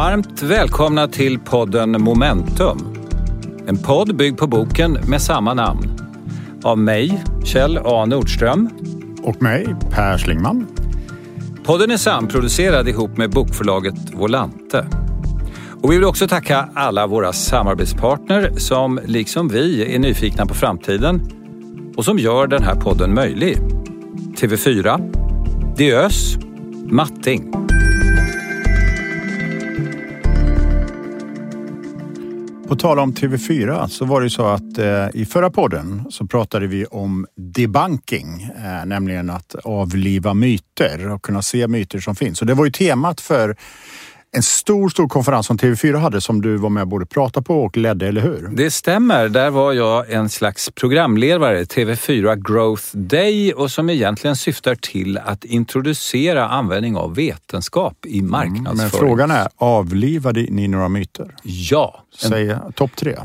Varmt välkomna till podden Momentum. En podd byggd på boken med samma namn. Av mig, Kjell A Nordström. Och mig, Per Schlingman. Podden är samproducerad ihop med bokförlaget Volante. Och vi vill också tacka alla våra samarbetspartner som liksom vi är nyfikna på framtiden och som gör den här podden möjlig. TV4, Diös, Matting. På tal om TV4 så var det så att eh, i förra podden så pratade vi om debunking, eh, nämligen att avliva myter och kunna se myter som finns. Och det var ju temat för en stor, stor konferens som TV4 hade som du var med och både pratade på och ledde, eller hur? Det stämmer. Där var jag en slags programledare, TV4 Growth Day och som egentligen syftar till att introducera användning av vetenskap i marknadsföring. Mm, men frågan är, avlivade ni några myter? Ja. Säg topp tre.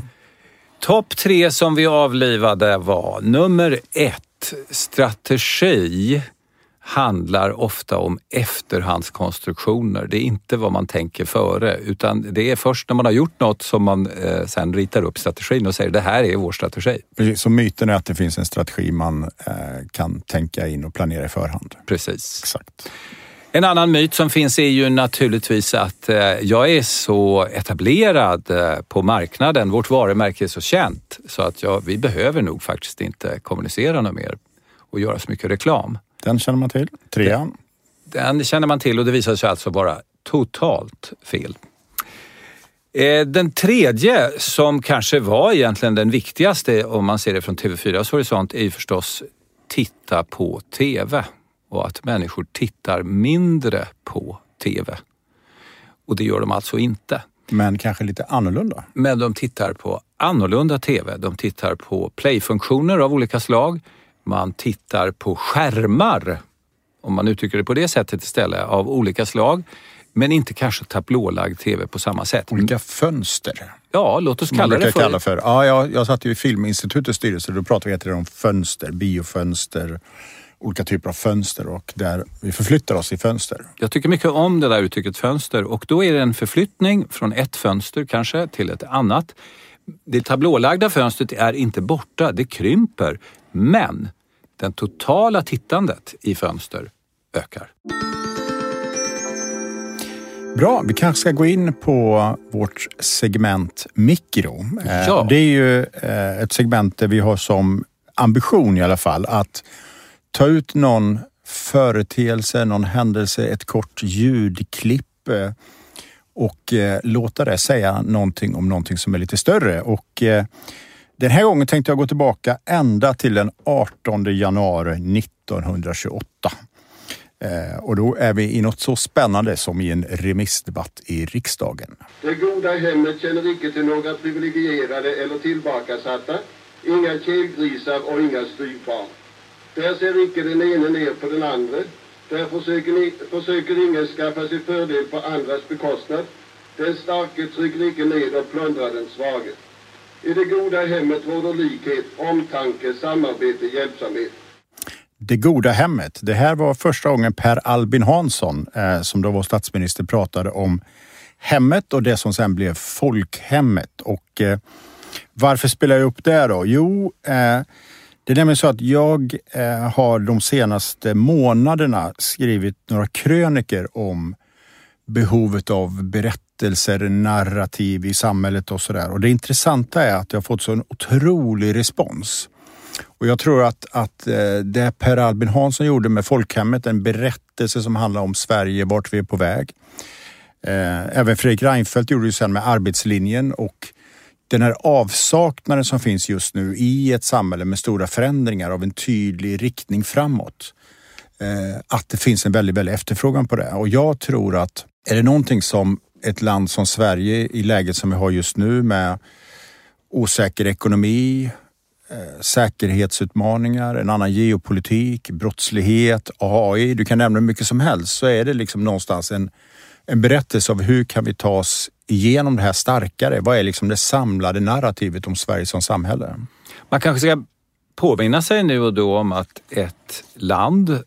Topp tre som vi avlivade var nummer ett, strategi handlar ofta om efterhandskonstruktioner. Det är inte vad man tänker före utan det är först när man har gjort något som man eh, sen ritar upp strategin och säger det här är vår strategi. Precis, så myten är att det finns en strategi man eh, kan tänka in och planera i förhand. Precis. Exakt. En annan myt som finns är ju naturligtvis att eh, jag är så etablerad eh, på marknaden, vårt varumärke är så känt så att jag, vi behöver nog faktiskt inte kommunicera något mer och göra så mycket reklam. Den känner man till. Trean? Den, den känner man till och det visar sig alltså vara totalt fel. Eh, den tredje som kanske var egentligen den viktigaste om man ser det från TV4s horisont är ju förstås titta på TV och att människor tittar mindre på TV. Och det gör de alltså inte. Men kanske lite annorlunda? Men de tittar på annorlunda TV. De tittar på playfunktioner av olika slag man tittar på skärmar, om man uttrycker det på det sättet istället, av olika slag. Men inte kanske tablålagd TV på samma sätt. Olika fönster? Ja, låt oss kalla det för... Kalla för. Ja, jag, jag satt ju i Filminstitutets styrelse. Då pratade vi om fönster, biofönster, olika typer av fönster och där vi förflyttar oss i fönster. Jag tycker mycket om det där uttrycket fönster och då är det en förflyttning från ett fönster kanske till ett annat. Det tablålagda fönstret är inte borta, det krymper. Men det totala tittandet i fönster ökar. Bra, vi kanske ska gå in på vårt segment mikro. Eh, ja. Det är ju eh, ett segment där vi har som ambition i alla fall att ta ut någon företeelse, någon händelse, ett kort ljudklipp eh, och låta det säga någonting om någonting som är lite större. Och den här gången tänkte jag gå tillbaka ända till den 18 januari 1928. Eh, och då är vi i något så spännande som i en remissdebatt i riksdagen. Det goda hemmet känner icke till några privilegierade eller tillbakasatta, inga kelgrisar och inga styvbarn. Där ser icke den ene ner på den andra. Där försöker, ni, försöker ingen skaffa sig fördel på andras bekostnad. Den starke trycker icke ned och plundrar den svage. I det goda hemmet råder likhet, omtanke, samarbete, hjälpsamhet. Det goda hemmet. Det här var första gången Per Albin Hansson, eh, som då var statsminister, pratade om hemmet och det som sen blev folkhemmet. Och eh, varför spelar jag upp det då? Jo, eh, det är nämligen så att jag eh, har de senaste månaderna skrivit några kröniker om behovet av berättelser, narrativ i samhället och sådär. Och det intressanta är att jag har fått så en otrolig respons. Och jag tror att, att eh, det Per Albin Hansson gjorde med Folkhemmet, en berättelse som handlar om Sverige, vart vi är på väg. Eh, även Fredrik Reinfeldt gjorde det sen med arbetslinjen och den här avsaknaden som finns just nu i ett samhälle med stora förändringar av en tydlig riktning framåt. Eh, att det finns en väldigt, väldigt efterfrågan på det. Och jag tror att är det någonting som ett land som Sverige i läget som vi har just nu med osäker ekonomi, eh, säkerhetsutmaningar, en annan geopolitik, brottslighet, AI. Du kan nämna hur mycket som helst så är det liksom någonstans en, en berättelse av hur kan vi ta oss igenom det här starkare? Vad är liksom det samlade narrativet om Sverige som samhälle? Man kanske ska påminna sig nu och då om att ett land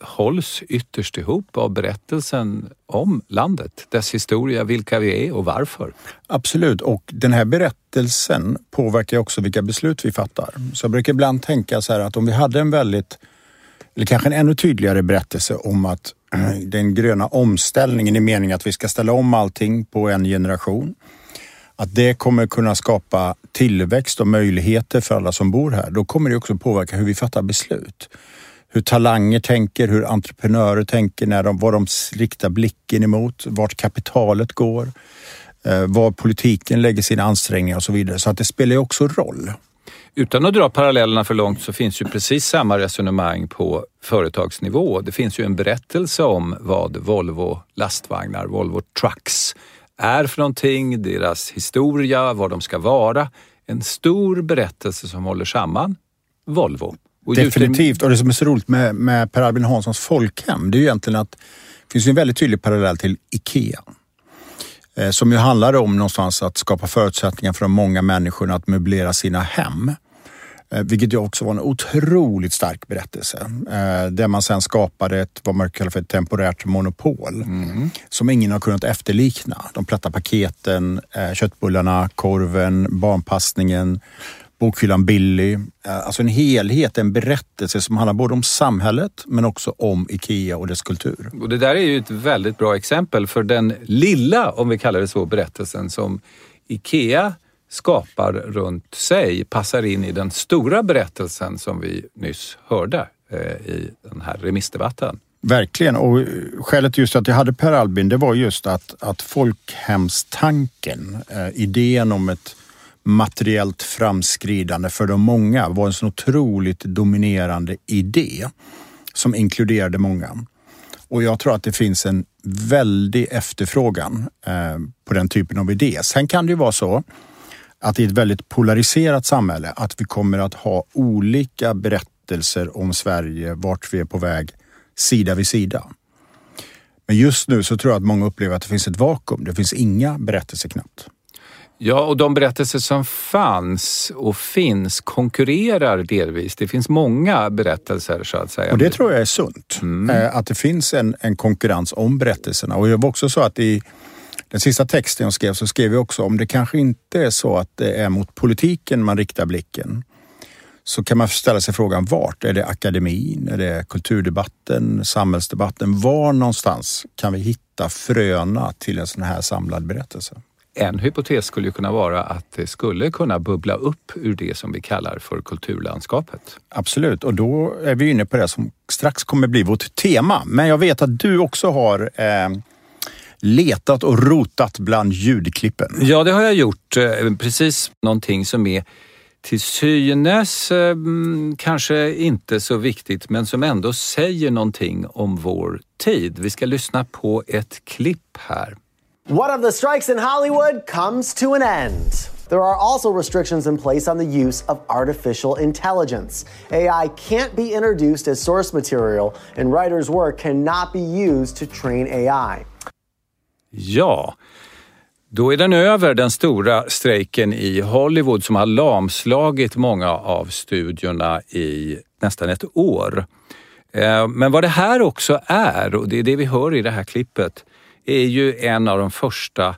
hålls ytterst ihop av berättelsen om landet, dess historia, vilka vi är och varför. Absolut, och den här berättelsen påverkar också vilka beslut vi fattar. Så jag brukar ibland tänka så här att om vi hade en väldigt, eller kanske en ännu tydligare berättelse om att eh, den gröna omställningen i meningen att vi ska ställa om allting på en generation. Att det kommer kunna skapa tillväxt och möjligheter för alla som bor här. Då kommer det också påverka hur vi fattar beslut hur talanger tänker, hur entreprenörer tänker, när de, vad de riktar blicken emot, vart kapitalet går, eh, var politiken lägger sina ansträngningar och så vidare. Så att det spelar ju också roll. Utan att dra parallellerna för långt så finns ju precis samma resonemang på företagsnivå. Det finns ju en berättelse om vad Volvo lastvagnar, Volvo Trucks, är för någonting, deras historia, vad de ska vara. En stor berättelse som håller samman Volvo. Och Definitivt. Och det som är så roligt med, med Per Albin Hanssons folkhem, det är ju egentligen att det finns en väldigt tydlig parallell till IKEA. Eh, som ju handlar om någonstans att skapa förutsättningar för de många människorna att möblera sina hem. Eh, vilket ju också var en otroligt stark berättelse. Eh, där man sen skapade ett, vad man kallar för ett temporärt monopol. Mm. Som ingen har kunnat efterlikna. De platta paketen, köttbullarna, korven, barnpassningen, bokhyllan Billy. Eh, alltså en helhet, en berättelse som handlar både om samhället men också om IKEA och dess kultur. Och det där är ju ett väldigt bra exempel för den lilla, om vi kallar det så, berättelsen som IKEA skapar runt sig passar in i den stora berättelsen som vi nyss hörde eh, i den här remissdebatten. Verkligen och skälet just att jag hade Per Albin det var just att, att folkhemstanken, eh, idén om ett materiellt framskridande för de många var en så otroligt dominerande idé som inkluderade många. Och jag tror att det finns en väldig efterfrågan eh, på den typen av idé. Sen kan det ju vara så att i ett väldigt polariserat samhälle att vi kommer att ha olika berättelser om Sverige, vart vi är på väg, sida vid sida. Men just nu så tror jag att många upplever att det finns ett vakuum. Det finns inga berättelser knappt. Ja, och de berättelser som fanns och finns konkurrerar delvis. Det finns många berättelser så att säga. Och det tror jag är sunt. Mm. Eh, att det finns en, en konkurrens om berättelserna. Och det var också så att i den sista texten jag skrev så skrev jag också om det kanske inte är så att det är mot politiken man riktar blicken. Så kan man ställa sig frågan vart? Är det akademin? Är det kulturdebatten? Samhällsdebatten? Var någonstans kan vi hitta fröna till en sån här samlad berättelse? En hypotes skulle ju kunna vara att det skulle kunna bubbla upp ur det som vi kallar för kulturlandskapet. Absolut, och då är vi inne på det som strax kommer bli vårt tema. Men jag vet att du också har eh, letat och rotat bland ljudklippen. Ja, det har jag gjort. Eh, precis någonting som är till synes eh, kanske inte så viktigt men som ändå säger någonting om vår tid. Vi ska lyssna på ett klipp här. One of the strikes in Hollywood comes to an end. There are also restrictions in place on the use of artificial intelligence. AI can't be introduced as source material, and writers' work cannot be used to train AI. Ja, då är den över, den stora strejken i Hollywood som har lamslagit många av studiorna i nästan ett år. Eh, men vad det här också är, och det är det vi hör i det här klippet, är ju en av de första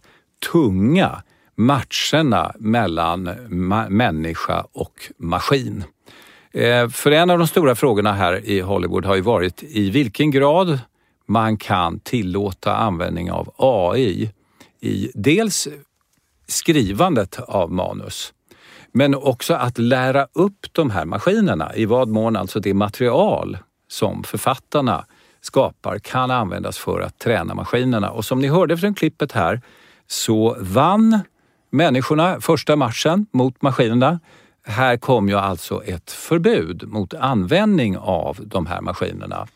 tunga matcherna mellan ma människa och maskin. Eh, för en av de stora frågorna här i Hollywood har ju varit i vilken grad man kan tillåta användning av AI i dels skrivandet av manus men också att lära upp de här maskinerna i vad mån alltså det material som författarna skapar kan användas för att träna maskinerna. Och som ni hörde från klippet här så vann människorna första matchen mot maskinerna. Här kom ju alltså ett förbud mot användning av de här maskinerna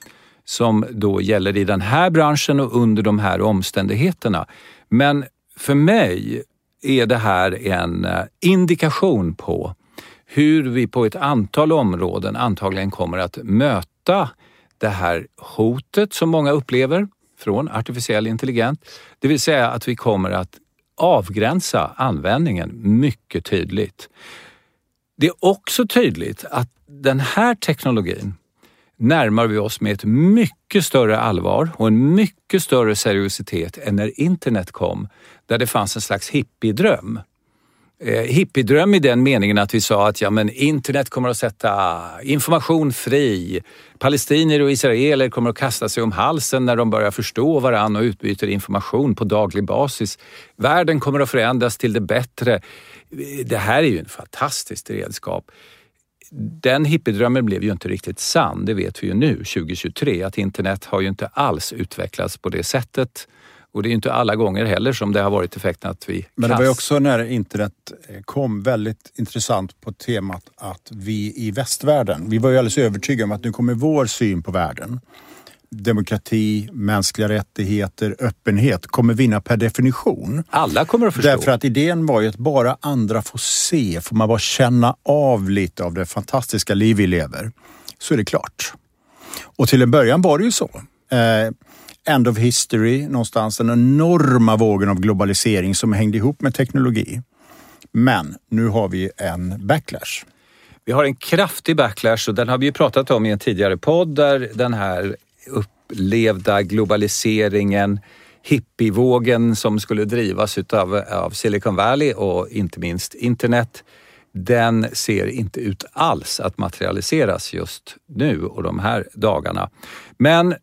som då gäller i den här branschen och under de här omständigheterna. Men för mig är det här en eh, indikation på hur vi på ett antal områden antagligen kommer att möta det här hotet som många upplever från artificiell intelligens. Det vill säga att vi kommer att avgränsa användningen mycket tydligt. Det är också tydligt att den här teknologin närmar vi oss med ett mycket större allvar och en mycket större seriositet än när internet kom, där det fanns en slags hippiedröm. Eh, hippiedröm i den meningen att vi sa att ja, men internet kommer att sätta information fri. Palestinier och israeler kommer att kasta sig om halsen när de börjar förstå varandra och utbyter information på daglig basis. Världen kommer att förändras till det bättre. Det här är ju en fantastiskt redskap. Den hippiedrömmen blev ju inte riktigt sann, det vet vi ju nu 2023, att internet har ju inte alls utvecklats på det sättet. Och det är inte alla gånger heller som det har varit effekten att vi Men det var ju också när internet kom väldigt intressant på temat att vi i västvärlden, vi var ju alldeles övertygade om att nu kommer vår syn på världen demokrati, mänskliga rättigheter, öppenhet kommer vinna per definition. Alla kommer att förstå. Därför att idén var ju att bara andra får se, får man bara känna av lite av det fantastiska liv vi lever, så är det klart. Och till en början var det ju så. Eh, end of history någonstans, den enorma vågen av globalisering som hängde ihop med teknologi. Men nu har vi en backlash. Vi har en kraftig backlash och den har vi ju pratat om i en tidigare podd där den här upplevda globaliseringen, hippievågen som skulle drivas utav, av Silicon Valley och inte minst internet, den ser inte ut alls att materialiseras just nu och de här dagarna. Men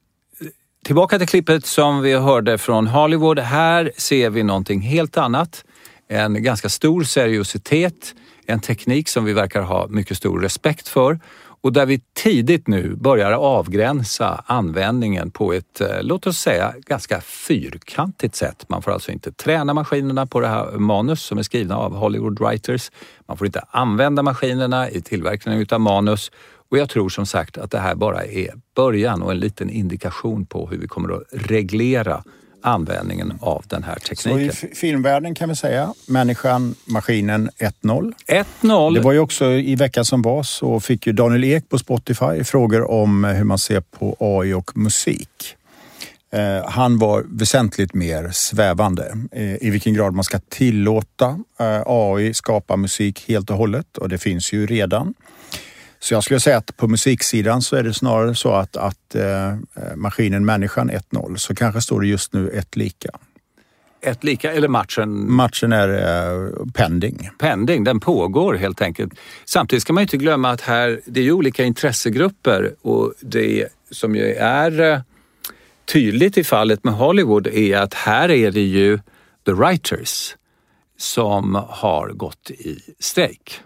Tillbaka till klippet som vi hörde från Hollywood. Här ser vi någonting helt annat. En ganska stor seriositet, en teknik som vi verkar ha mycket stor respekt för och där vi tidigt nu börjar avgränsa användningen på ett, eh, låt oss säga, ganska fyrkantigt sätt. Man får alltså inte träna maskinerna på det här manus som är skrivna av Hollywood writers. Man får inte använda maskinerna i tillverkningen utav manus och jag tror som sagt att det här bara är början och en liten indikation på hur vi kommer att reglera användningen av den här tekniken. Så i filmvärlden kan vi säga människan, maskinen 1-0. 1-0. Det var ju också i veckan som var så fick ju Daniel Ek på Spotify frågor om hur man ser på AI och musik. Eh, han var väsentligt mer svävande eh, i vilken grad man ska tillåta eh, AI skapa musik helt och hållet och det finns ju redan. Så jag skulle säga att på musiksidan så är det snarare så att, att eh, maskinen människan 1-0, så kanske står det just nu ett lika. Ett lika eller matchen? Matchen är eh, pending. Pending, den pågår helt enkelt. Samtidigt ska man inte glömma att här, det är ju olika intressegrupper och det som ju är eh, tydligt i fallet med Hollywood är att här är det ju the writers som har gått i strejk.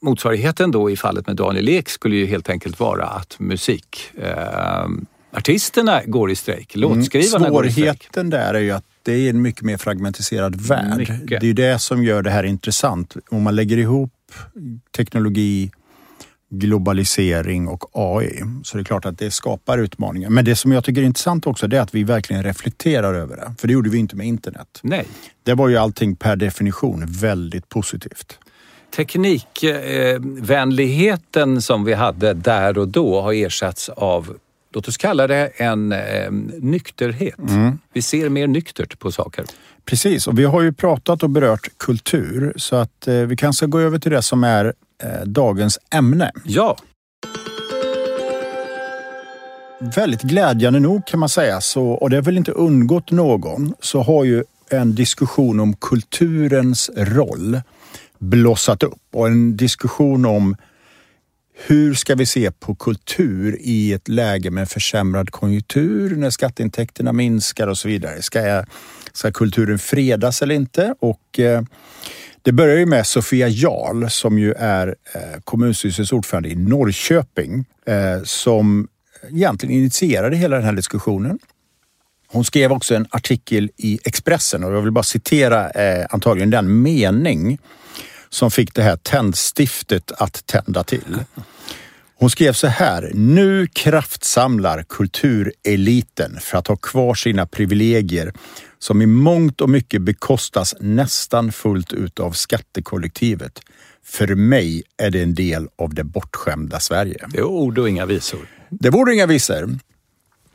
Motsvarigheten då i fallet med Daniel Ek skulle ju helt enkelt vara att musikartisterna eh, går i strejk, mm. låtskrivarna mm. går i strejk. Svårigheten där är ju att det är en mycket mer fragmentiserad värld. Mycket. Det är det som gör det här intressant. Om man lägger ihop teknologi, globalisering och AI så det är klart att det skapar utmaningar. Men det som jag tycker är intressant också det är att vi verkligen reflekterar över det. För det gjorde vi inte med internet. Nej. Det var ju allting per definition väldigt positivt teknikvänligheten som vi hade där och då har ersatts av låt oss kalla det en eh, nykterhet. Mm. Vi ser mer nyktert på saker. Precis, och vi har ju pratat och berört kultur så att eh, vi kanske ska gå över till det som är eh, dagens ämne. Ja. Väldigt glädjande nog kan man säga, så, och det har väl inte undgått någon, så har ju en diskussion om kulturens roll blossat upp och en diskussion om hur ska vi se på kultur i ett läge med försämrad konjunktur när skatteintäkterna minskar och så vidare. Ska, jag, ska kulturen fredas eller inte? Och eh, det börjar ju med Sofia Jarl som ju är eh, kommunstyrelsens ordförande i Norrköping eh, som egentligen initierade hela den här diskussionen. Hon skrev också en artikel i Expressen och jag vill bara citera eh, antagligen den mening som fick det här tändstiftet att tända till. Hon skrev så här. Nu kraftsamlar kultureliten för att ha kvar sina privilegier som i mångt och mycket bekostas nästan fullt ut av skattekollektivet. För mig är det en del av det bortskämda Sverige. Det är ord och inga visor. Det och inga visor.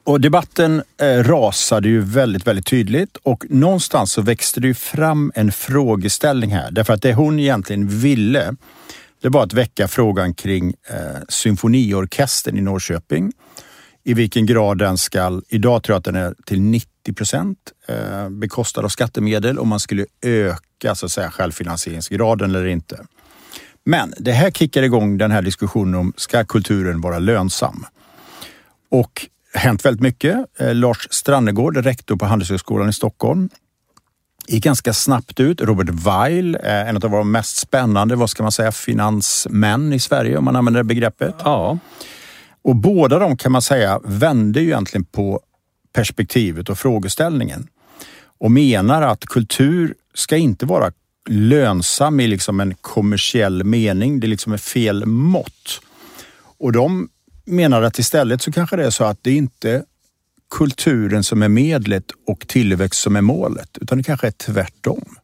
Och debatten eh, rasade ju väldigt, väldigt tydligt och någonstans så växte det ju fram en frågeställning här. Därför att det hon egentligen ville, det var att väcka frågan kring eh, symfoniorkestern i Norrköping. I vilken grad den ska, idag tror jag att den är till 90 procent eh, bekostad av skattemedel om man skulle öka så att säga, självfinansieringsgraden eller inte. Men det här kickar igång den här diskussionen om ska kulturen vara lönsam? Och hänt väldigt mycket. Eh, Lars Strannegård, rektor på Handelshögskolan i Stockholm, gick ganska snabbt ut. Robert Weil, eh, en av våra mest spännande, vad ska man säga, finansmän i Sverige om man använder det begreppet. Ja. Och båda de kan man säga vände ju egentligen på perspektivet och frågeställningen och menar att kultur ska inte vara lönsam i liksom en kommersiell mening. Det är liksom är fel mått. Och de menar att istället så kanske det är så att det inte kulturen som är medlet och tillväxt som är målet, utan det kanske är tvärtom.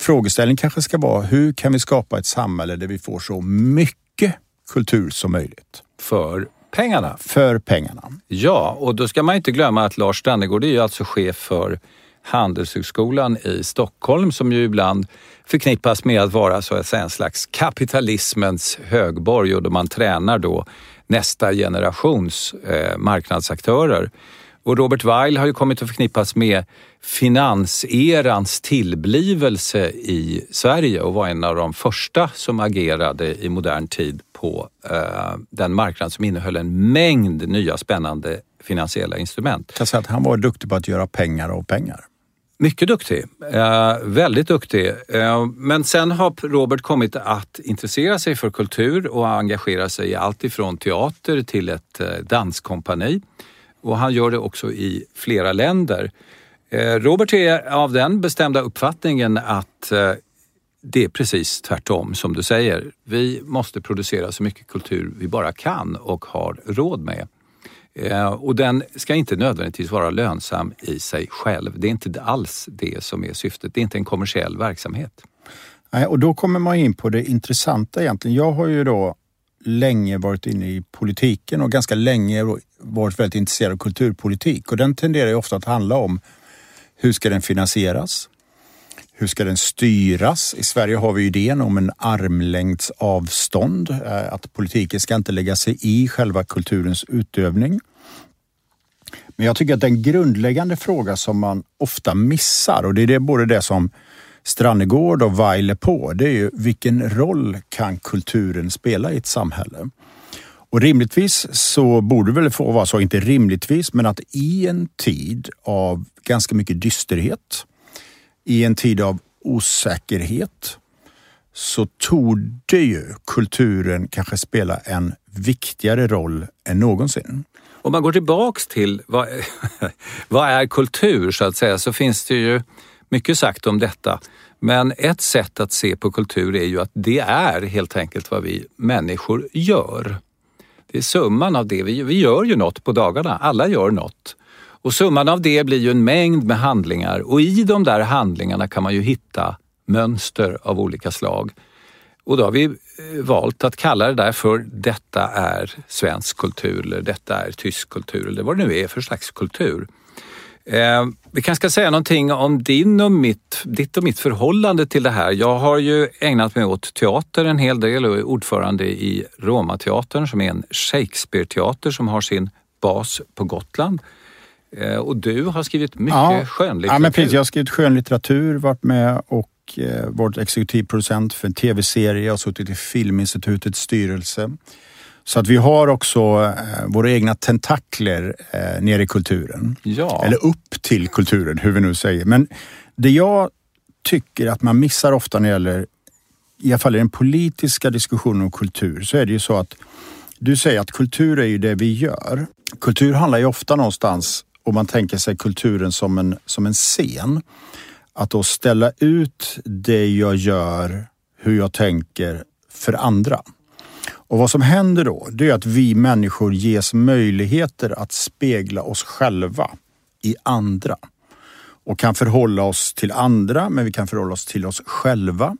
Frågeställningen kanske ska vara hur kan vi skapa ett samhälle där vi får så mycket kultur som möjligt? För pengarna. För pengarna. Ja, och då ska man inte glömma att Lars Strannegård är ju alltså chef för Handelshögskolan i Stockholm som ju ibland förknippas med att vara så att säga en slags kapitalismens högborg och då man tränar då nästa generations eh, marknadsaktörer. Och Robert Weil har ju kommit att förknippas med finanserans tillblivelse i Sverige och var en av de första som agerade i modern tid på eh, den marknad som innehöll en mängd nya spännande finansiella instrument. Jag säga att han var duktig på att göra pengar av pengar. Mycket duktig, eh, väldigt duktig. Eh, men sen har Robert kommit att intressera sig för kultur och engagera sig i allt ifrån teater till ett eh, danskompani. Och han gör det också i flera länder. Eh, Robert är av den bestämda uppfattningen att eh, det är precis tvärtom som du säger. Vi måste producera så mycket kultur vi bara kan och har råd med. Eh, och den ska inte nödvändigtvis vara lönsam i sig själv. Det är inte alls det som är syftet. Det är inte en kommersiell verksamhet. Nej, och då kommer man in på det intressanta egentligen. Jag har ju då länge varit inne i politiken och ganska länge varit väldigt intresserad av kulturpolitik och den tenderar ju ofta att handla om hur ska den finansieras? Hur ska den styras? I Sverige har vi idén om en armlängds avstånd, eh, att politiken ska inte lägga sig i själva kulturens utövning. Men jag tycker att den grundläggande fråga som man ofta missar och det är det, både det som Strannegård och Weiler på, det är ju vilken roll kan kulturen spela i ett samhälle? Och rimligtvis så borde det väl få vara så, inte rimligtvis, men att i en tid av ganska mycket dysterhet, i en tid av osäkerhet, så torde ju kulturen kanske spela en viktigare roll än någonsin. Om man går tillbaks till vad, vad är kultur så att säga, så finns det ju mycket sagt om detta. Men ett sätt att se på kultur är ju att det är helt enkelt vad vi människor gör. Det är summan av det. Vi, vi gör ju något på dagarna. Alla gör något. Och summan av det blir ju en mängd med handlingar och i de där handlingarna kan man ju hitta mönster av olika slag. Och då har vi eh, valt att kalla det där för detta är svensk kultur eller detta är tysk kultur eller vad det nu är för slags kultur. Eh, vi kanske ska säga någonting om din och mitt, ditt och mitt förhållande till det här. Jag har ju ägnat mig åt teater en hel del och är ordförande i Romateatern som är en Shakespeare-teater som har sin bas på Gotland. Eh, och du har skrivit mycket ja, skönlitteratur. Ja, men precis. Jag har skrivit skönlitteratur, varit med och eh, varit exekutivproducent för en tv-serie. Har suttit i Filminstitutets styrelse. Så att vi har också eh, våra egna tentakler nere i kulturen. Ja. Eller upp till kulturen, hur vi nu säger. Men det jag tycker att man missar ofta när det gäller, i alla fall i den politiska diskussionen om kultur, så är det ju så att du säger att kultur är ju det vi gör. Kultur handlar ju ofta någonstans, om man tänker sig kulturen som en, som en scen, att då ställa ut det jag gör, hur jag tänker för andra. Och vad som händer då, det är att vi människor ges möjligheter att spegla oss själva i andra och kan förhålla oss till andra, men vi kan förhålla oss till oss själva.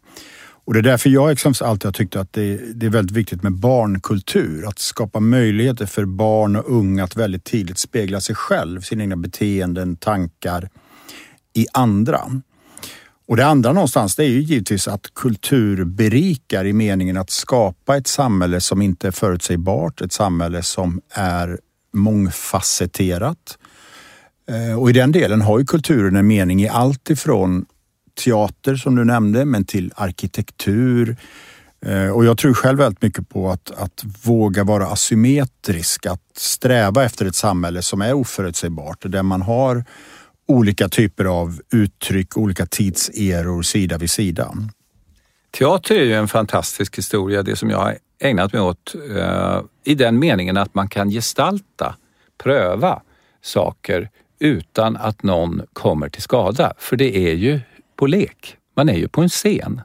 Och det är därför jag exempelvis alltid har tyckt att det, det är väldigt viktigt med barnkultur. Att skapa möjligheter för barn och unga att väldigt tidigt spegla sig själv, sina egna beteenden, tankar i andra. Och det andra någonstans det är ju givetvis att kultur berikar i meningen att skapa ett samhälle som inte är förutsägbart, ett samhälle som är mångfacetterat. Eh, och i den delen har ju kulturen en mening i allt ifrån teater som du nämnde, men till arkitektur. Eh, och jag tror själv väldigt mycket på att, att våga vara asymmetrisk, att sträva efter ett samhälle som är oförutsägbart, där man har olika typer av uttryck, olika tidseror sida vid sida. Teater är ju en fantastisk historia, det som jag har ägnat mig åt eh, i den meningen att man kan gestalta, pröva saker utan att någon kommer till skada. För det är ju på lek. Man är ju på en scen.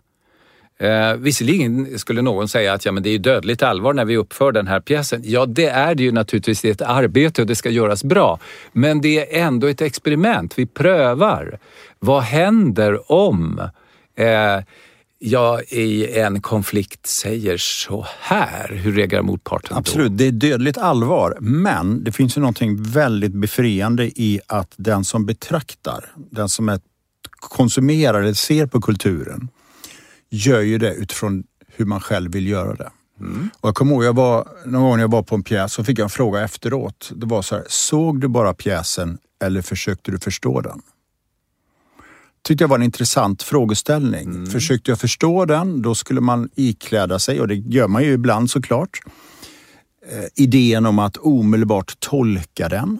Eh, visserligen skulle någon säga att ja, men det är dödligt allvar när vi uppför den här pjäsen. Ja, det är det ju naturligtvis. Det är ett arbete och det ska göras bra. Men det är ändå ett experiment. Vi prövar. Vad händer om eh, jag i en konflikt säger så här? Hur reagerar motparten Absolut, då? det är dödligt allvar. Men det finns ju någonting väldigt befriande i att den som betraktar, den som är konsumerar eller ser på kulturen, gör ju det utifrån hur man själv vill göra det. Mm. Och jag kommer ihåg, jag var, någon gång jag var på en pjäs så fick jag en fråga efteråt. Det var så här, såg du bara pjäsen eller försökte du förstå den? tyckte jag var en intressant frågeställning. Mm. Försökte jag förstå den, då skulle man ikläda sig, och det gör man ju ibland såklart, eh, idén om att omedelbart tolka den.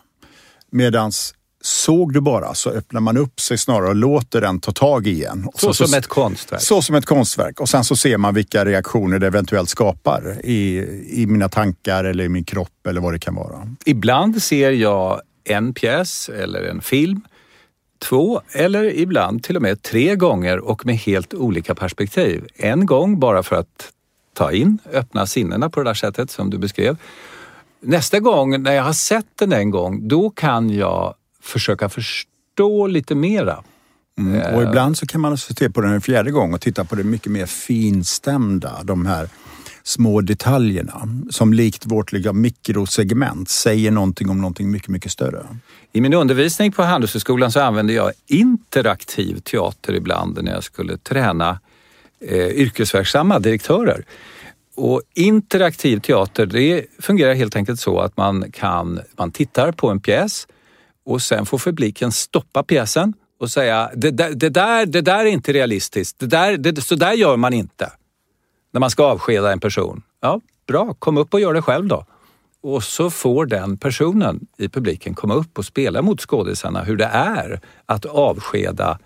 Medans Såg du bara så öppnar man upp sig snarare och låter den ta tag igen. Så, så, som ett konstverk? Så som ett konstverk. Och sen så ser man vilka reaktioner det eventuellt skapar i, i mina tankar eller i min kropp eller vad det kan vara. Ibland ser jag en pjäs eller en film två eller ibland till och med tre gånger och med helt olika perspektiv. En gång bara för att ta in, öppna sinnena på det där sättet som du beskrev. Nästa gång när jag har sett den en gång, då kan jag försöka förstå lite mera. Mm. Och ibland så kan man alltså se på den en fjärde gång och titta på det mycket mer finstämda, de här små detaljerna som likt vårt lilla mikrosegment säger någonting om någonting mycket, mycket större. I min undervisning på Handelshögskolan så använde jag interaktiv teater ibland när jag skulle träna eh, yrkesverksamma direktörer. Och interaktiv teater det fungerar helt enkelt så att man, kan, man tittar på en pjäs och sen får publiken stoppa pjäsen och säga det där, det där, det där är inte realistiskt. Det där, det, så där gör man inte när man ska avskeda en person. Ja, bra, kom upp och gör det själv då. Och så får den personen i publiken komma upp och spela mot skådisarna hur det är att avskeda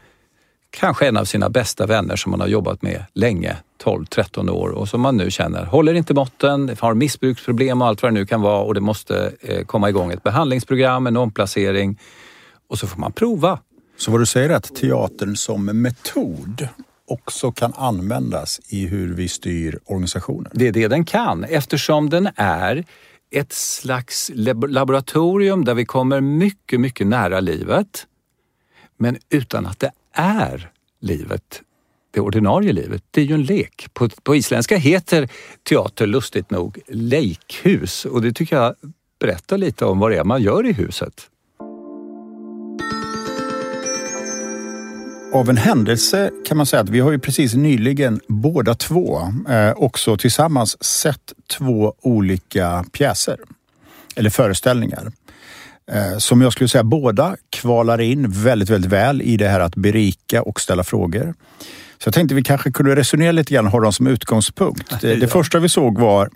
kanske en av sina bästa vänner som man har jobbat med länge, 12-13 år och som man nu känner håller inte måtten, har missbruksproblem och allt vad det nu kan vara och det måste eh, komma igång ett behandlingsprogram, en omplacering och så får man prova. Så vad du säger är att teatern som metod också kan användas i hur vi styr organisationer? Det är det den kan eftersom den är ett slags laboratorium där vi kommer mycket, mycket nära livet men utan att det är livet, det ordinarie livet. Det är ju en lek. På, på isländska heter teater lustigt nog lekhus och det tycker jag berättar lite om vad det är man gör i huset. Av en händelse kan man säga att vi har ju precis nyligen båda två eh, också tillsammans sett två olika pjäser eller föreställningar. Eh, som jag skulle säga båda kvalar in väldigt, väldigt väl i det här att berika och ställa frågor. Så jag tänkte vi kanske kunde resonera lite grann och ha dem som utgångspunkt. Det, det första vi såg var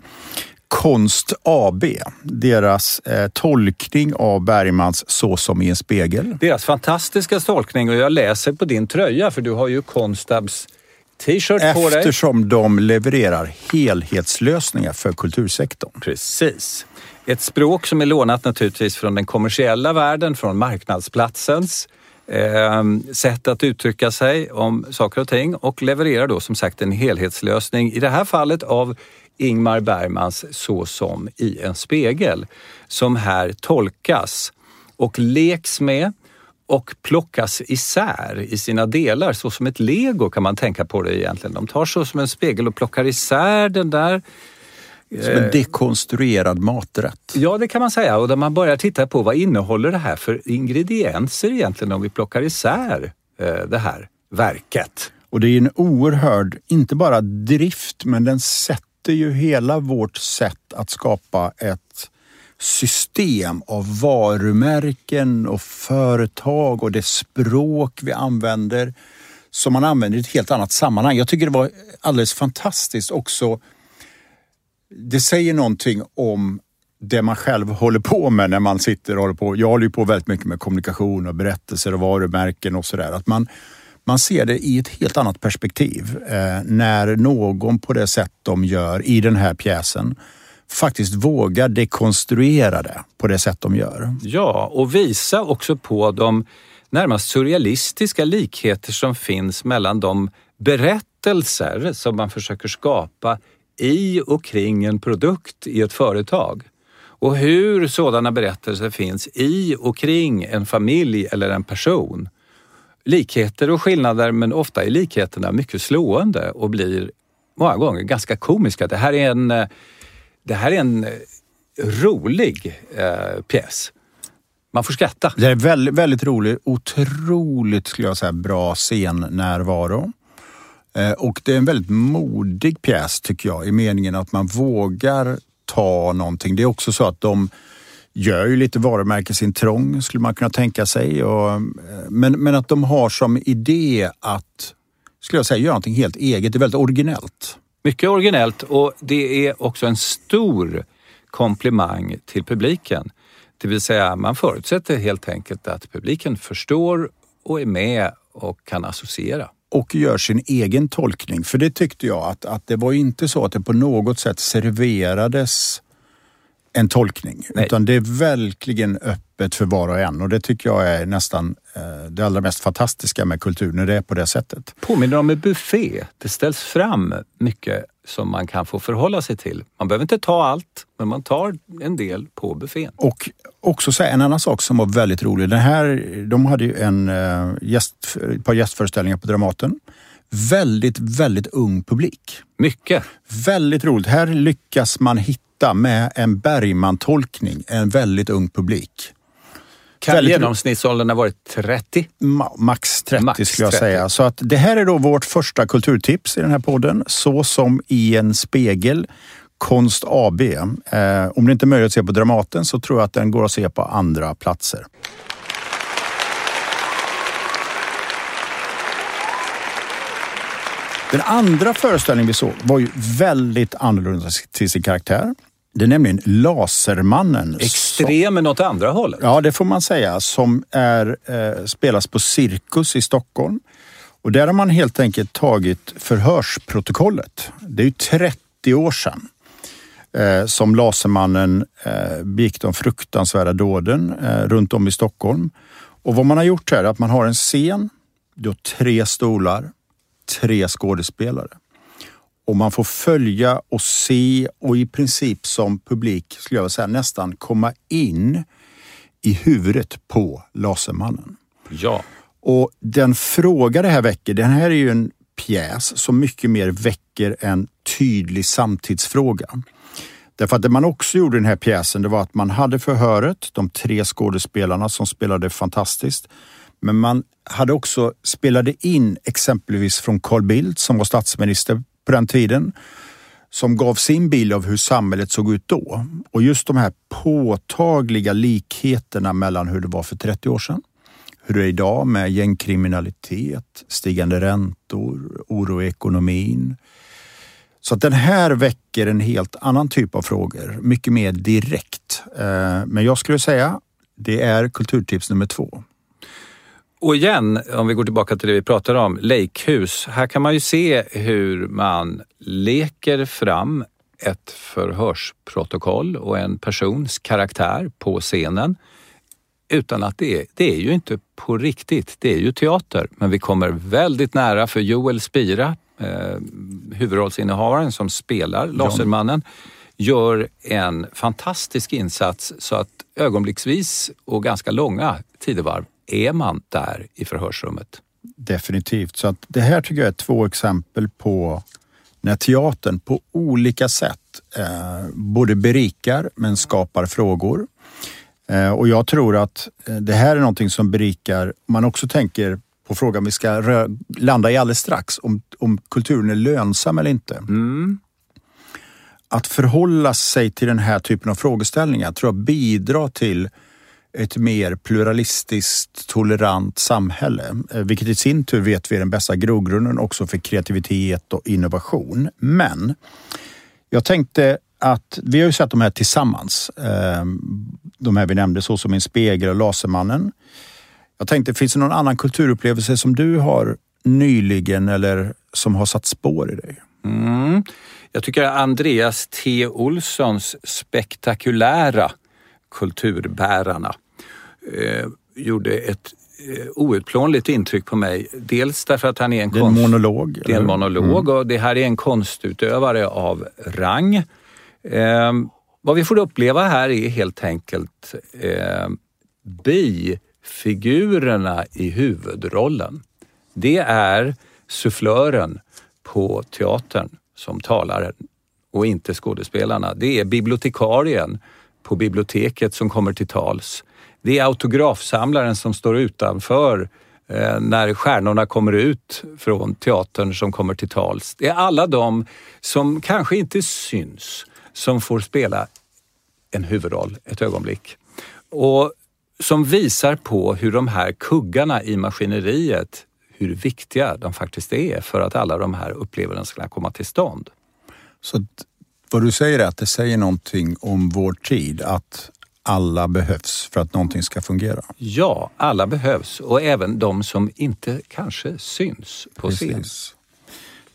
Konst AB, deras eh, tolkning av Bergmans Så som i en spegel. Deras fantastiska tolkning och jag läser på din tröja för du har ju Konstabs t-shirt på dig. Eftersom de levererar helhetslösningar för kultursektorn. Precis. Ett språk som är lånat naturligtvis från den kommersiella världen, från marknadsplatsens eh, sätt att uttrycka sig om saker och ting och levererar då som sagt en helhetslösning, i det här fallet av Ingmar Bergmans Så som i en spegel, som här tolkas och leks med och plockas isär i sina delar, så som ett lego kan man tänka på det egentligen. De tar så som en spegel och plockar isär den där som en dekonstruerad maträtt. Ja, det kan man säga. Och där man börjar titta på vad innehåller det här för ingredienser egentligen om vi plockar isär eh, det här. verket. Och det är en oerhörd, inte bara drift, men den sätter ju hela vårt sätt att skapa ett system av varumärken och företag och det språk vi använder som man använder i ett helt annat sammanhang. Jag tycker det var alldeles fantastiskt också. Det säger någonting om det man själv håller på med när man sitter och håller på. Jag håller ju på väldigt mycket med kommunikation och berättelser och varumärken och sådär. Att man, man ser det i ett helt annat perspektiv eh, när någon på det sätt de gör i den här pjäsen faktiskt vågar dekonstruera det på det sätt de gör. Ja, och visa också på de närmast surrealistiska likheter som finns mellan de berättelser som man försöker skapa i och kring en produkt i ett företag och hur sådana berättelser finns i och kring en familj eller en person. Likheter och skillnader, men ofta är likheterna mycket slående och blir många gånger ganska komiska. Det här är en, eh, det här är en eh, rolig eh, pjäs. Man får skratta. Det är väldigt, väldigt rolig. Otroligt, skulle jag säga, bra scennärvaro. Eh, och det är en väldigt modig pjäs tycker jag i meningen att man vågar ta någonting. Det är också så att de gör ju lite varumärkesintrång skulle man kunna tänka sig. Och, eh, men, men att de har som idé att, skulle jag säga, göra någonting helt eget. Det är väldigt originellt. Mycket originellt och det är också en stor komplimang till publiken. Det vill säga man förutsätter helt enkelt att publiken förstår och är med och kan associera och gör sin egen tolkning. För det tyckte jag att, att det var inte så att det på något sätt serverades en tolkning. Nej. Utan det är verkligen öppet för var och en och det tycker jag är nästan eh, det allra mest fantastiska med kultur när det är på det sättet. Påminner om en buffé. Det ställs fram mycket som man kan få förhålla sig till. Man behöver inte ta allt, men man tar en del på buffén. Och också säga en annan sak som var väldigt rolig. Den här, de hade ju en, uh, gäst, ett par gästföreställningar på Dramaten. Väldigt, väldigt ung publik. Mycket. Väldigt roligt. Här lyckas man hitta med en Bergman-tolkning en väldigt ung publik. Kan genomsnittsåldern ha varit 30? Ma max 30 max skulle jag 30. säga. Så att det här är då vårt första kulturtips i den här podden. Så som i en spegel. Konst AB. Eh, om det inte är möjligt att se på Dramaten så tror jag att den går att se på andra platser. Den andra föreställningen vi såg var ju väldigt annorlunda till sin karaktär. Det är nämligen Lasermannen. Extrem men åt andra hållet. Ja, det får man säga. Som är, eh, spelas på Cirkus i Stockholm. Och där har man helt enkelt tagit förhörsprotokollet. Det är ju 30 år sedan eh, som Lasermannen eh, begick de fruktansvärda dåden eh, runt om i Stockholm. Och vad man har gjort här är att man har en scen, du har tre stolar, tre skådespelare och man får följa och se och i princip som publik, skulle jag säga, nästan komma in i huvudet på Lasermannen. Ja. Och den fråga det här väcker, den här är ju en pjäs som mycket mer väcker en tydlig samtidsfråga. Därför att det man också gjorde i den här pjäsen, det var att man hade förhöret, de tre skådespelarna som spelade fantastiskt. Men man hade också spelade in exempelvis från Carl Bildt som var statsminister på den tiden som gav sin bild av hur samhället såg ut då. Och just de här påtagliga likheterna mellan hur det var för 30 år sedan, hur det är idag med gängkriminalitet, stigande räntor, oro i ekonomin. Så att den här väcker en helt annan typ av frågor, mycket mer direkt. Eh, men jag skulle säga, det är kulturtips nummer två. Och igen, om vi går tillbaka till det vi pratade om, Lakehus. Här kan man ju se hur man leker fram ett förhörsprotokoll och en persons karaktär på scenen utan att det är, det är ju inte på riktigt. Det är ju teater, men vi kommer väldigt nära för Joel Spira, eh, huvudrollsinnehavaren som spelar Lasermannen, gör en fantastisk insats så att ögonblicksvis och ganska långa tidevarv är man där i förhörsrummet. Definitivt. Så att det här tycker jag är två exempel på när teatern på olika sätt eh, både berikar men skapar frågor. Eh, och jag tror att eh, det här är någonting som berikar, man också tänker på frågan vi ska rö- landa i alldeles strax, om, om kulturen är lönsam eller inte. Mm. Att förhålla sig till den här typen av frågeställningar tror jag bidrar till ett mer pluralistiskt, tolerant samhälle. Eh, vilket i sin tur vet vi är den bästa grogrunden också för kreativitet och innovation. Men jag tänkte att vi har ju sett de här tillsammans. Eh, de här vi nämnde, så som En spegel och Lasermannen. Jag tänkte, finns det någon annan kulturupplevelse som du har nyligen eller som har satt spår i dig? Mm. Jag tycker Andreas T Olssons spektakulära Kulturbärarna eh, gjorde ett eh, outplånligt intryck på mig. Dels därför att han är en, är en konst- monolog. det är en monolog och det här är en konstutövare av rang. Eh, vad vi får uppleva här är helt enkelt eh, bifigurerna i huvudrollen. Det är sufflören på teatern som talar och inte skådespelarna. Det är bibliotekarien på biblioteket som kommer till tals. Det är autografsamlaren som står utanför eh, när stjärnorna kommer ut från teatern som kommer till tals. Det är alla de som kanske inte syns som får spela en huvudroll ett ögonblick. Och som visar på hur de här kuggarna i maskineriet, hur viktiga de faktiskt är för att alla de här upplevelserna ska komma till stånd. Så vad du säger är att det säger någonting om vår tid, att alla behövs för att någonting ska fungera. Ja, alla behövs och även de som inte kanske syns på scen.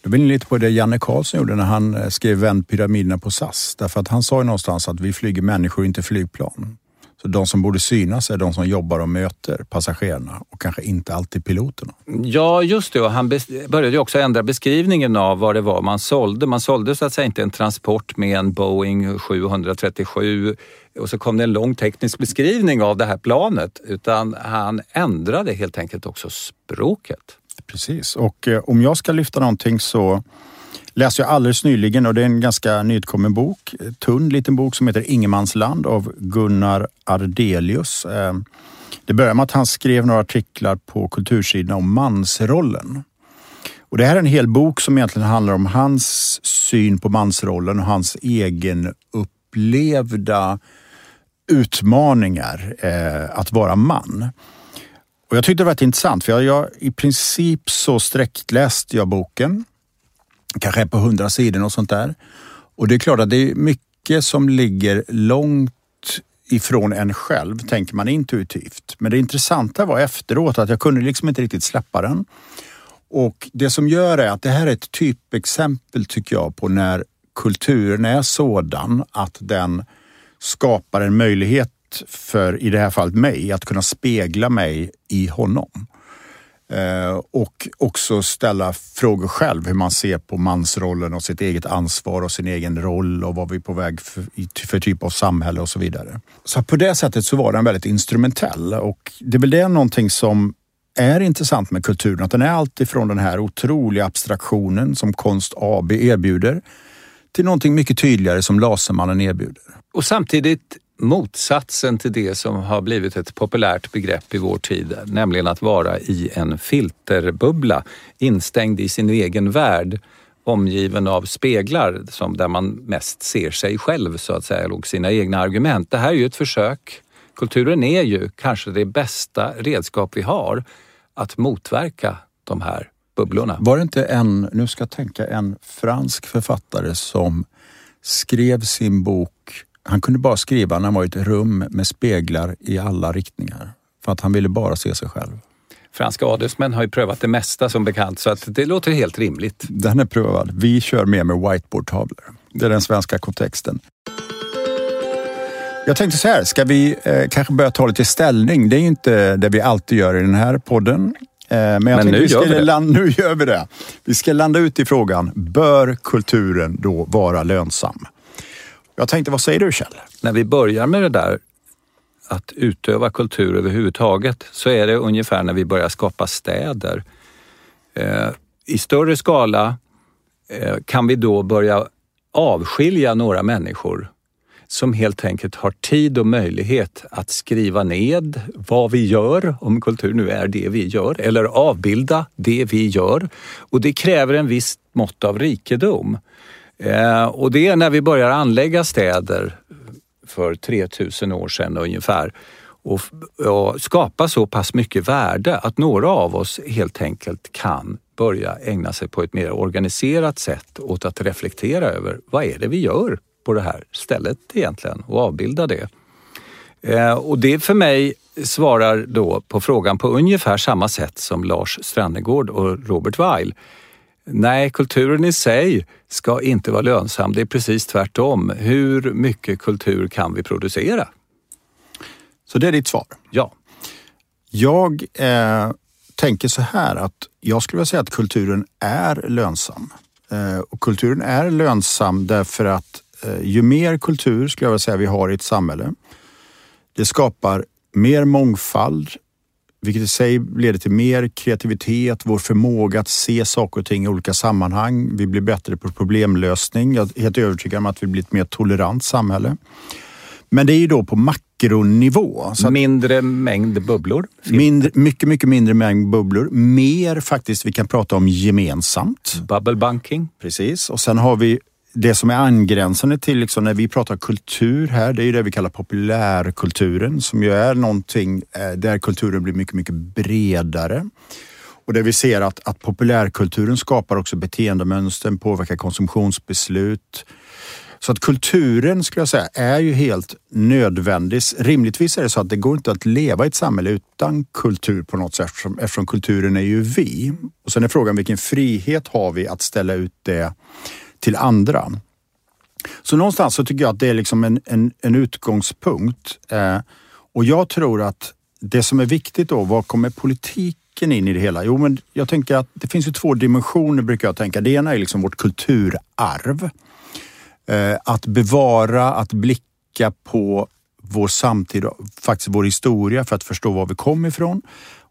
Då blir ni lite på det Janne Karlsson gjorde när han eh, skrev Vänd pyramiderna på SAS. Därför att han sa ju någonstans att vi flyger människor, inte flygplan. Så de som borde synas är de som jobbar och möter passagerarna och kanske inte alltid piloterna. Ja, just det. Och han började ju också ändra beskrivningen av vad det var man sålde. Man sålde så att säga inte en transport med en Boeing 737 och så kom det en lång teknisk beskrivning av det här planet utan han ändrade helt enkelt också språket. Precis, och eh, om jag ska lyfta någonting så läste jag alldeles nyligen och det är en ganska nyutkommen bok, tunn liten bok som heter Ingenmansland av Gunnar Ardelius. Ehm, det börjar med att han skrev några artiklar på kultursidorna om mansrollen. Och det här är en hel bok som egentligen handlar om hans syn på mansrollen och hans egen upplevda utmaningar eh, att vara man. Och jag tyckte det var intressant för jag, jag i princip så sträckläste jag boken. Kanske är på hundra sidor och sånt där. Och det är klart att det är mycket som ligger långt ifrån en själv, tänker man intuitivt. Men det intressanta var efteråt att jag kunde liksom inte riktigt släppa den. Och det som gör är att det här är ett typexempel tycker jag på när kulturen är sådan att den skapar en möjlighet för, i det här fallet mig, att kunna spegla mig i honom. Eh, och också ställa frågor själv hur man ser på mansrollen och sitt eget ansvar och sin egen roll och vad vi är på väg för, för typ av samhälle och så vidare. Så på det sättet så var den väldigt instrumentell och det är väl det någonting som är intressant med kulturen, att den är alltifrån den här otroliga abstraktionen som Konst AB erbjuder till någonting mycket tydligare som Lasermannen erbjuder. Och samtidigt motsatsen till det som har blivit ett populärt begrepp i vår tid, nämligen att vara i en filterbubbla, instängd i sin egen värld, omgiven av speglar som där man mest ser sig själv så att säga och sina egna argument. Det här är ju ett försök. Kulturen är ju kanske det bästa redskap vi har att motverka de här bubblorna. Var det inte en, nu ska jag tänka, en fransk författare som skrev sin bok, han kunde bara skriva när han var i ett rum med speglar i alla riktningar. För att han ville bara se sig själv. Franska adelsmän har ju prövat det mesta som bekant så att det låter helt rimligt. Den är prövad. Vi kör mer med whiteboardtavlor. Det är den svenska kontexten. Jag tänkte så här, ska vi eh, kanske börja ta lite ställning? Det är ju inte det vi alltid gör i den här podden. Eh, men Men nu vi gör vi det. Landa, nu gör vi det. Vi ska landa ut i frågan, bör kulturen då vara lönsam? Jag tänkte, vad säger du Kjell? När vi börjar med det där att utöva kultur överhuvudtaget så är det ungefär när vi börjar skapa städer. Eh, I större skala eh, kan vi då börja avskilja några människor. som helt enkelt har tid och möjlighet att skriva ned vad vi gör, om kultur nu är det vi gör, eller avbilda det vi gör. Och det kräver en viss mått av rikedom. Eh, och det är när vi börjar anlägga städer för 3000 år sedan ungefär och, och skapa så pass mycket värde att några av oss helt enkelt kan börja ägna sig på ett mer organiserat sätt åt att reflektera över vad är det vi gör på det här stället egentligen och avbilda det. Eh, och det för mig svarar då på frågan på ungefär samma sätt som Lars Strannegård och Robert Weil. Nej, kulturen i sig ska inte vara lönsam. Det är precis tvärtom. Hur mycket kultur kan vi producera? Så det är ditt svar? Ja. Jag eh, tänker så här att jag skulle vilja säga att kulturen är lönsam. Eh, och kulturen är lönsam därför att eh, ju mer kultur skulle jag vilja säga vi har i ett samhälle, det skapar mer mångfald, vilket i sig leder till mer kreativitet, vår förmåga att se saker och ting i olika sammanhang. Vi blir bättre på problemlösning. Jag är helt övertygad om att vi blir ett mer tolerant samhälle. Men det är ju då på makronivå. Så mindre mängd bubblor? Mindre, mycket, mycket mindre mängd bubblor. Mer faktiskt vi kan prata om gemensamt. Bubble banking. Precis. Och sen har vi det som är angränsande till liksom när vi pratar kultur här, det är ju det vi kallar populärkulturen som ju är någonting eh, där kulturen blir mycket, mycket bredare. Och där vi ser att, att populärkulturen skapar också beteendemönster, påverkar konsumtionsbeslut. Så att kulturen skulle jag säga är ju helt nödvändig. Rimligtvis är det så att det går inte att leva i ett samhälle utan kultur på något sätt eftersom, eftersom kulturen är ju vi. Och sen är frågan vilken frihet har vi att ställa ut det till andra. Så någonstans så tycker jag att det är liksom en, en, en utgångspunkt. Eh, och jag tror att det som är viktigt då, var kommer politiken in i det hela? Jo, men jag tänker att det finns ju två dimensioner brukar jag tänka. Det ena är liksom vårt kulturarv. Eh, att bevara, att blicka på vår samtid och faktiskt vår historia för att förstå var vi kom ifrån.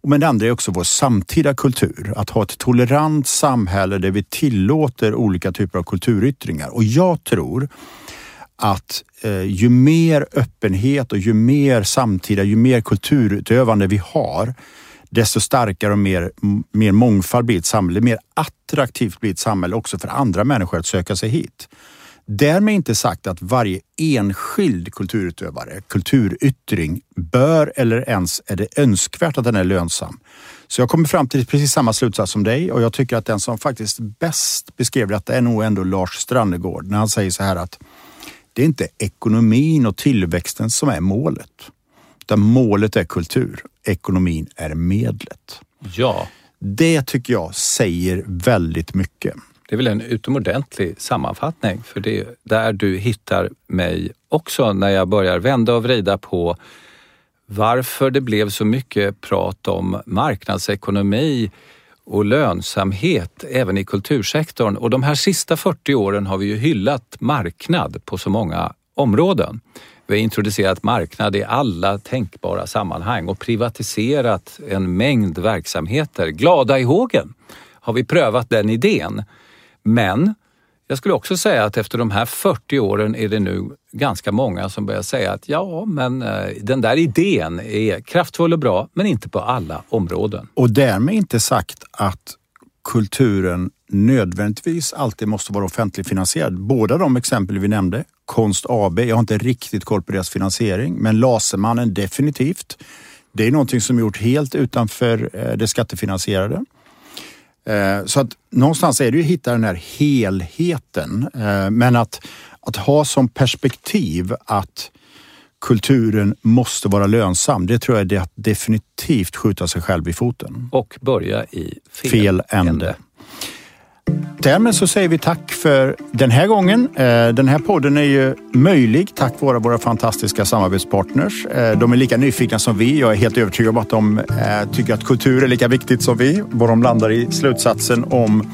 Men det andra är också vår samtida kultur. Att ha ett tolerant samhälle där vi tillåter olika typer av kulturyttringar. Och jag tror att eh, ju mer öppenhet och ju mer samtida, ju mer kulturutövande vi har, desto starkare och mer, mer mångfald blir ett samhälle. Mer attraktivt blir ett samhälle också för andra människor att söka sig hit. Därmed inte sagt att varje enskild kulturutövare, kulturyttring, bör eller ens är det önskvärt att den är lönsam. Så jag kommer fram till precis samma slutsats som dig och jag tycker att den som faktiskt bäst beskrev detta är nog ändå Lars Strannegård när han säger så här att det är inte ekonomin och tillväxten som är målet. Utan målet är kultur. Ekonomin är medlet. Ja. Det tycker jag säger väldigt mycket. Det är väl en utomordentlig sammanfattning för det är där du hittar mig också när jag börjar vända och vrida på varför det blev så mycket prat om marknadsekonomi och lönsamhet även i kultursektorn. Och de här sista 40 åren har vi ju hyllat marknad på så många områden. Vi har introducerat marknad i alla tänkbara sammanhang och privatiserat en mängd verksamheter. Glada i hågen har vi prövat den idén. Men jag skulle också säga att efter de här 40 åren är det nu ganska många som börjar säga att ja, men eh, den där idén är kraftfull och bra, men inte på alla områden. Och därmed inte sagt att kulturen nödvändigtvis alltid måste vara offentligt finansierad. Båda de exempel vi nämnde, Konst AB, jag har inte riktigt koll på deras finansiering, men Lasermannen definitivt. Det är någonting som är gjort helt utanför eh, det skattefinansierade. Eh, så att någonstans är det ju att hitta den här helheten. Eh, men att, att ha som perspektiv att kulturen måste vara lönsam, det tror jag är att definitivt skjuta sig själv i foten. Och börja i fel, fel ände. ände. Därmed så säger vi tack för den här gången. Eh, den här podden är ju möjlig tack vare våra fantastiska samarbetspartners. Eh, de är lika nyfikna som vi. Jag är helt övertygad om att de eh, tycker att kultur är lika viktigt som vi. Var de landar i slutsatsen om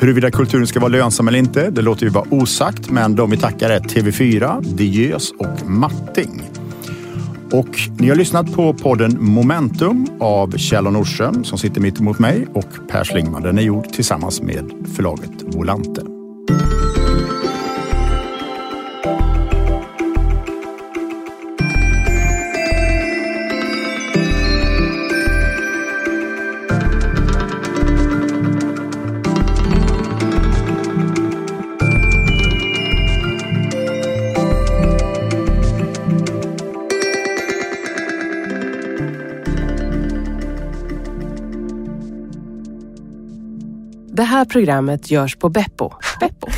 huruvida kulturen ska vara lönsam eller inte, det låter ju vara osagt. Men de vi tackar är TV4, Diös och Matting. Och ni har lyssnat på podden Momentum av Kjell Nordström som sitter mitt emot mig och Per Schlingman. Den är gjord tillsammans med förlaget Volante. Här programmet görs på Beppo. Beppo.